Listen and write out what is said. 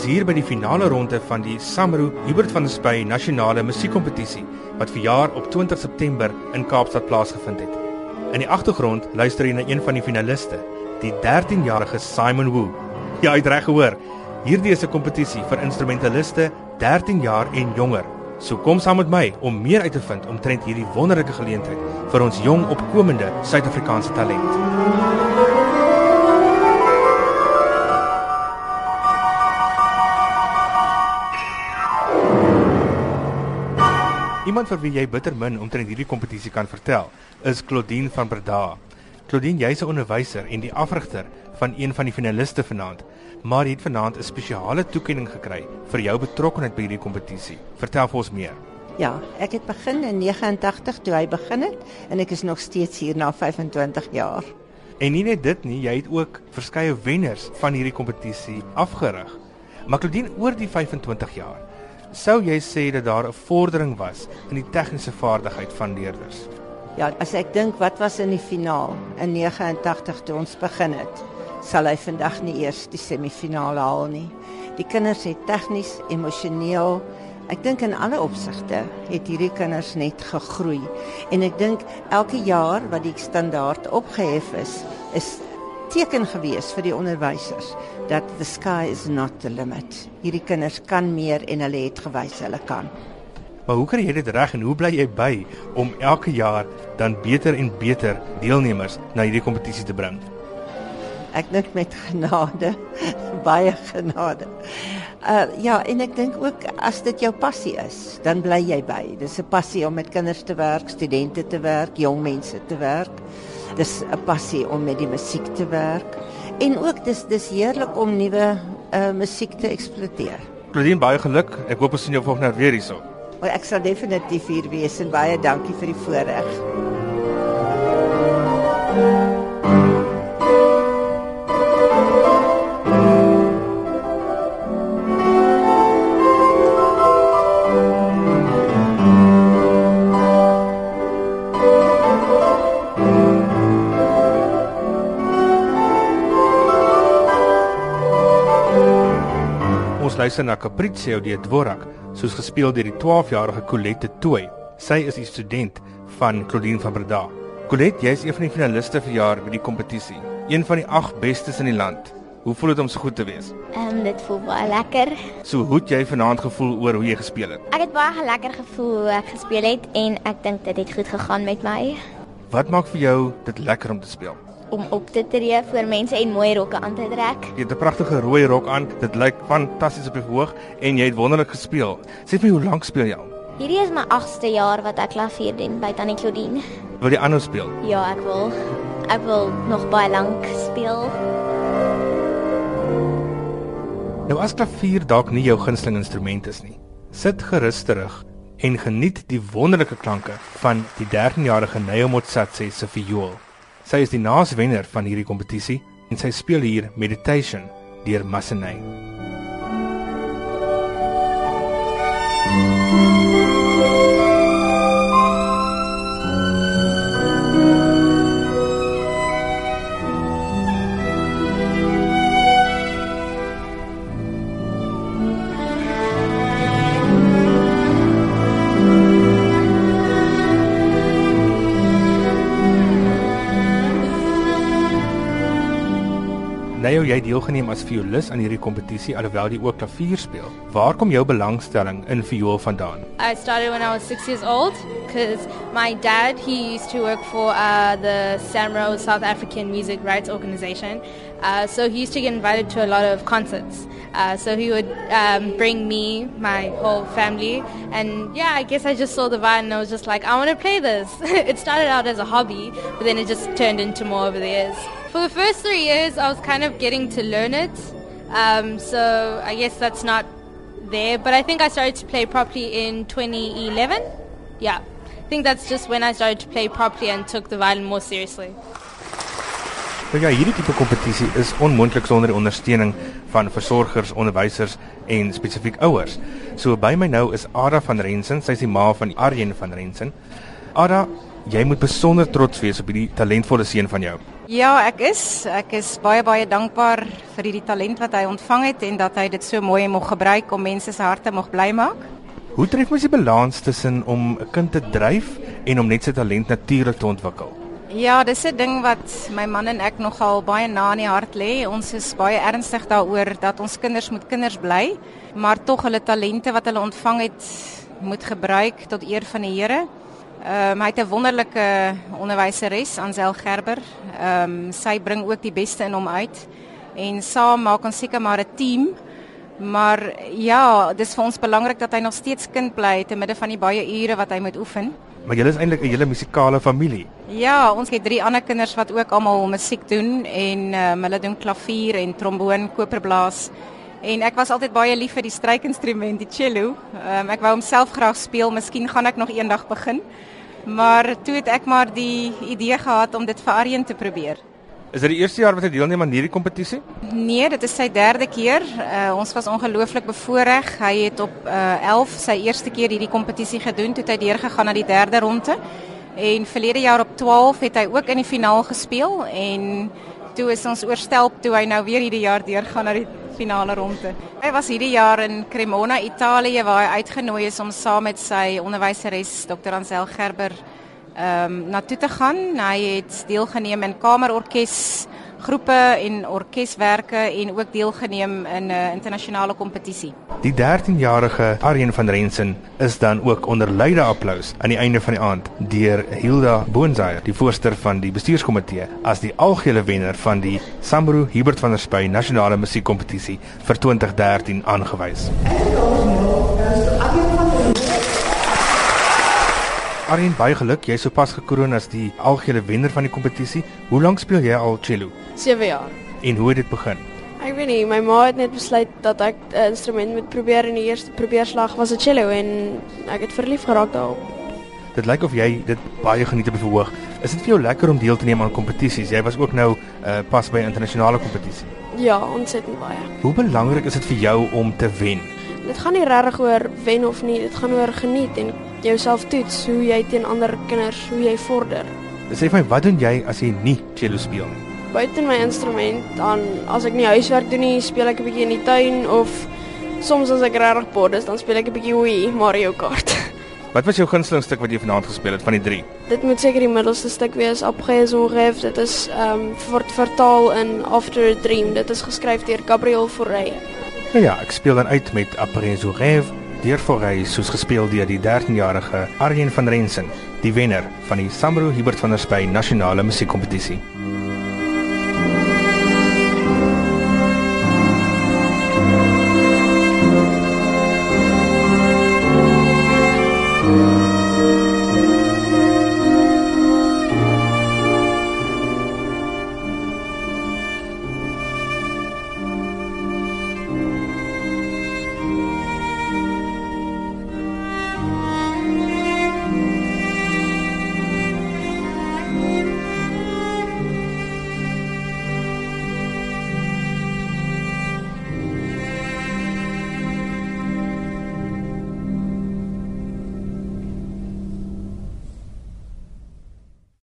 is hier by die finale ronde van die Samro Hubert van der Spy Nasionale Musiekkompetisie wat verjaar op 20 September in Kaapstad plaasgevind het. In die agtergrond luister jy na een van die finaliste, die 13-jarige Simon Wu. Ja, jy het reg gehoor. Hierdie is 'n kompetisie vir instrumentaliste 13 jaar en jonger. So kom saam met my om meer uit te vind omtrent hierdie wonderlike geleentheid vir ons jong opkomende Suid-Afrikaanse talent. Iemand vir wie jy bitter min omtrent hierdie kompetisie kan vertel, is Claudine van Breda. Claudine, jy's 'n onderwyser en die afrigter van een van die finaliste vanaand maar jy het vanaand 'n spesiale toekenning gekry vir jou betrokkeheid by hierdie kompetisie. Vertel vir ons meer. Ja, ek het begin in 89 toe hy begin het en ek is nog steeds hier na 25 jaar. En nie net dit nie, jy het ook verskeie wenners van hierdie kompetisie afgerig. Maar Claudine oor die 25 jaar, sou jy sê dat daar 'n vordering was in die tegniese vaardigheid van leerders? Ja, as ek dink wat was in die finaal in 89 toe ons begin het sal hy vandag nie eers die semifinale haal nie. Die kinders het tegnies, emosioneel, ek dink in alle opsigte het hierdie kinders net gegroei. En ek dink elke jaar wat die standaard opgehef is, is teken gewees vir die onderwysers dat the sky is not the limit. Hierdie kinders kan meer en hulle het gewys hulle kan. Maar hoe kry jy dit reg en hoe bly jy by om elke jaar dan beter en beter deelnemers na hierdie kompetisie te bring? Ek dink met genade, baie genade. Uh ja, en ek dink ook as dit jou passie is, dan bly jy by. Dis 'n passie om met kinders te werk, studente te werk, jong mense te werk. Dis 'n passie om met die musiek te werk en ook dis dis heerlik om nuwe uh musiek te eksploreer. Claudine, baie geluk. Ek hoop ons sien jou volgende weer hierso. Ek sal definitief hier wees en baie dankie vir die voorreg. Luister na Capriccio die Dvorak, soos gespeel deur die 12-jarige Colette Tooi. Sy is 'n student van Claudine van Breda. Colette, jy is een van die finaliste vir jaar by die kompetisie. Een van die 8 bestes in die land. Hoe voel dit om so goed te wees? Ehm um, dit voel baie lekker. So hoe het jy vanaand gevoel oor hoe jy gespeel het? Ek het baie lekker gevoel hoe ek gespeel het en ek dink dit het goed gegaan met my. Wat maak vir jou dit lekker om te speel? Om op te tree voor mense en mooi rokke aan te trek. Jy het 'n pragtige rooi rok aan. Dit lyk fantasties op die verhoog en jy het wonderlik gespeel. Sê vir my hoe lank speel jy al? Hierdie is my 8ste jaar wat ek klavier doen by Tannie Claudine. Wil jy aanhou speel? Ja, ek wil. Ek wil nog baie lank speel. Nou as klavier dalk nie jou gunsteling instrument is nie. Sit gerus terug en geniet die wonderlike klanke van die 13-jarige Neo Motsatse se viool. Sy is die naaswenner van hierdie kompetisie en sy speel hier Meditation deur Massenay. Leo, jy deelgeneem as violis aan hierdie kompetisie alhoewel jy ook klavier speel. Waar kom jou belangstelling in viool vandaan? I started when I was 6 years old because my dad he used to work for uh, the SAMRO South African Music Rights Organization. Uh, so he used to get invited to a lot of concerts. Uh, so he would um, bring me, my whole family, and yeah, I guess I just saw the violin and I was just like, I want to play this. it started out as a hobby, but then it just turned into more over the years. For the first three years, I was kind of getting to learn it. Um, so I guess that's not there. But I think I started to play properly in 2011. Yeah. I think that's just when I started to play properly and took the violin more seriously. Nou ja, hierdie tipe kompetisie is onmoontlik sonder die ondersteuning van versorgers, onderwysers en spesifiek ouers. So by my nou is Ada van Rensen, sy is die ma van Arjen van Rensen. Ada, jy moet besonder trots wees op hierdie talentvolle seun van jou. Ja, ek is. Ek is baie baie dankbaar vir hierdie talent wat hy ontvang het en dat hy dit so mooi mag gebruik om mense se harte mag bly maak. Hoe tref mens die balans tussen om 'n kind te dryf en om net sy talent natuurlik te ontwikkel? Ja, dis 'n ding wat my man en ek nogal baie na in die hart lê. Ons is baie ernstig daaroor dat ons kinders moet kinders bly, maar tog hulle talente wat hulle ontvang het moet gebruik tot eer van die Here. Ehm um, hy het 'n wonderlike onderwyseres, Ansel Gerber. Ehm um, sy bring ook die beste in hom uit en saam maak ons seker maar 'n team. Maar ja, dis vir ons belangrik dat hy nog steeds kind bly te midde van die baie ure wat hy moet oefen. Maar julle is eintlik 'n hele musikale familie. Ja, ons het drie ander kinders wat ook almal musiek doen en um, hulle doen klavier en tromboon, koperblaas. En ek was altyd baie lief vir die strykinstrument, die cello. Um, ek wou homself graag speel, miskien gaan ek nog eendag begin. Maar toe het ek maar die idee gehad om dit vir Arjen te probeer. Is dit die eerste jaar wat hy deelneem aan hierdie kompetisie? Nee, dit is sy derde keer. Uh, ons was ongelooflik bevoorreg. Hy het op uh, 11 sy eerste keer hierdie kompetisie gedoen, toe hy deurgegaan na die derde ronde. En verlede jaar op 12 het hy ook in die finaal gespeel en toe is ons oorstelp toe hy nou weer hierdie jaar deurgaan na die finale ronde. Hy was hierdie jaar in Cremona, Italië waar hy uitgenooi is om saam met sy onderwyseres Dr. Ansel Gerber ehm um, na toe te gaan. Hy het deelgeneem in kamerorkes groepe en orkeswerke en ook deelgeneem in 'n uh, internasionale kompetisie. Die 13-jarige Arjen van Rensen is dan ook onder luide applous aan die einde van die aand deur Hilda Boonzaier, die voorsteur van die bestuurskomitee, as die algehele wenner van die Sambro Hubert van der Spy nasionale musiekkompetisie vir 2013 aangewys. Arjen, baie geluk. Jy is sopas gekroon as die algehele wenner van die kompetisie. Hoe lank speel jy al cello? 7 jaar. En hoe het dit begin? Ek weet nie, my ma het net besluit dat ek 'n instrument moet probeer en die eerste probeerslag was 'n cello en ek het verlief geraak daarop. Dit lyk of jy dit baie geniet op die verhoog. Is dit vir jou lekker om deel te neem aan kompetisies? Jy was ook nou uh, pas by 'n internasionale kompetisie. Ja, ontsettend baie. Hoe belangrik is dit vir jou om te wen? Dit gaan nie regtig oor wen of nie, dit gaan oor geniet en jouself toets hoe jy teen ander kinders, hoe jy vorder. Sê vir my, wat doen jy as jy nie cello speel nie? Buiten my instrument, dan as ek nie huiswerk doen nie, speel ek 'n bietjie in die tuin of soms as ek regtig bored is, dan speel ek 'n bietjie Wii Mario Kart. Wat was jou gunsteling stuk wat jy vanaand gespeel het van die 3? Dit moet seker die middelste stuk wees, Après un rêve. Dit is ehm um, word vertaal in After a Dream. Dit is geskryf deur Gabriel Fauré. Nou ja, ek speel dan uit met Après un rêve deur Fauré soos gespeel deur die 13-jarige Arjen van Rensen, die wenner van die Sambro Hubert van der Spy nasionale musiekkompetisie.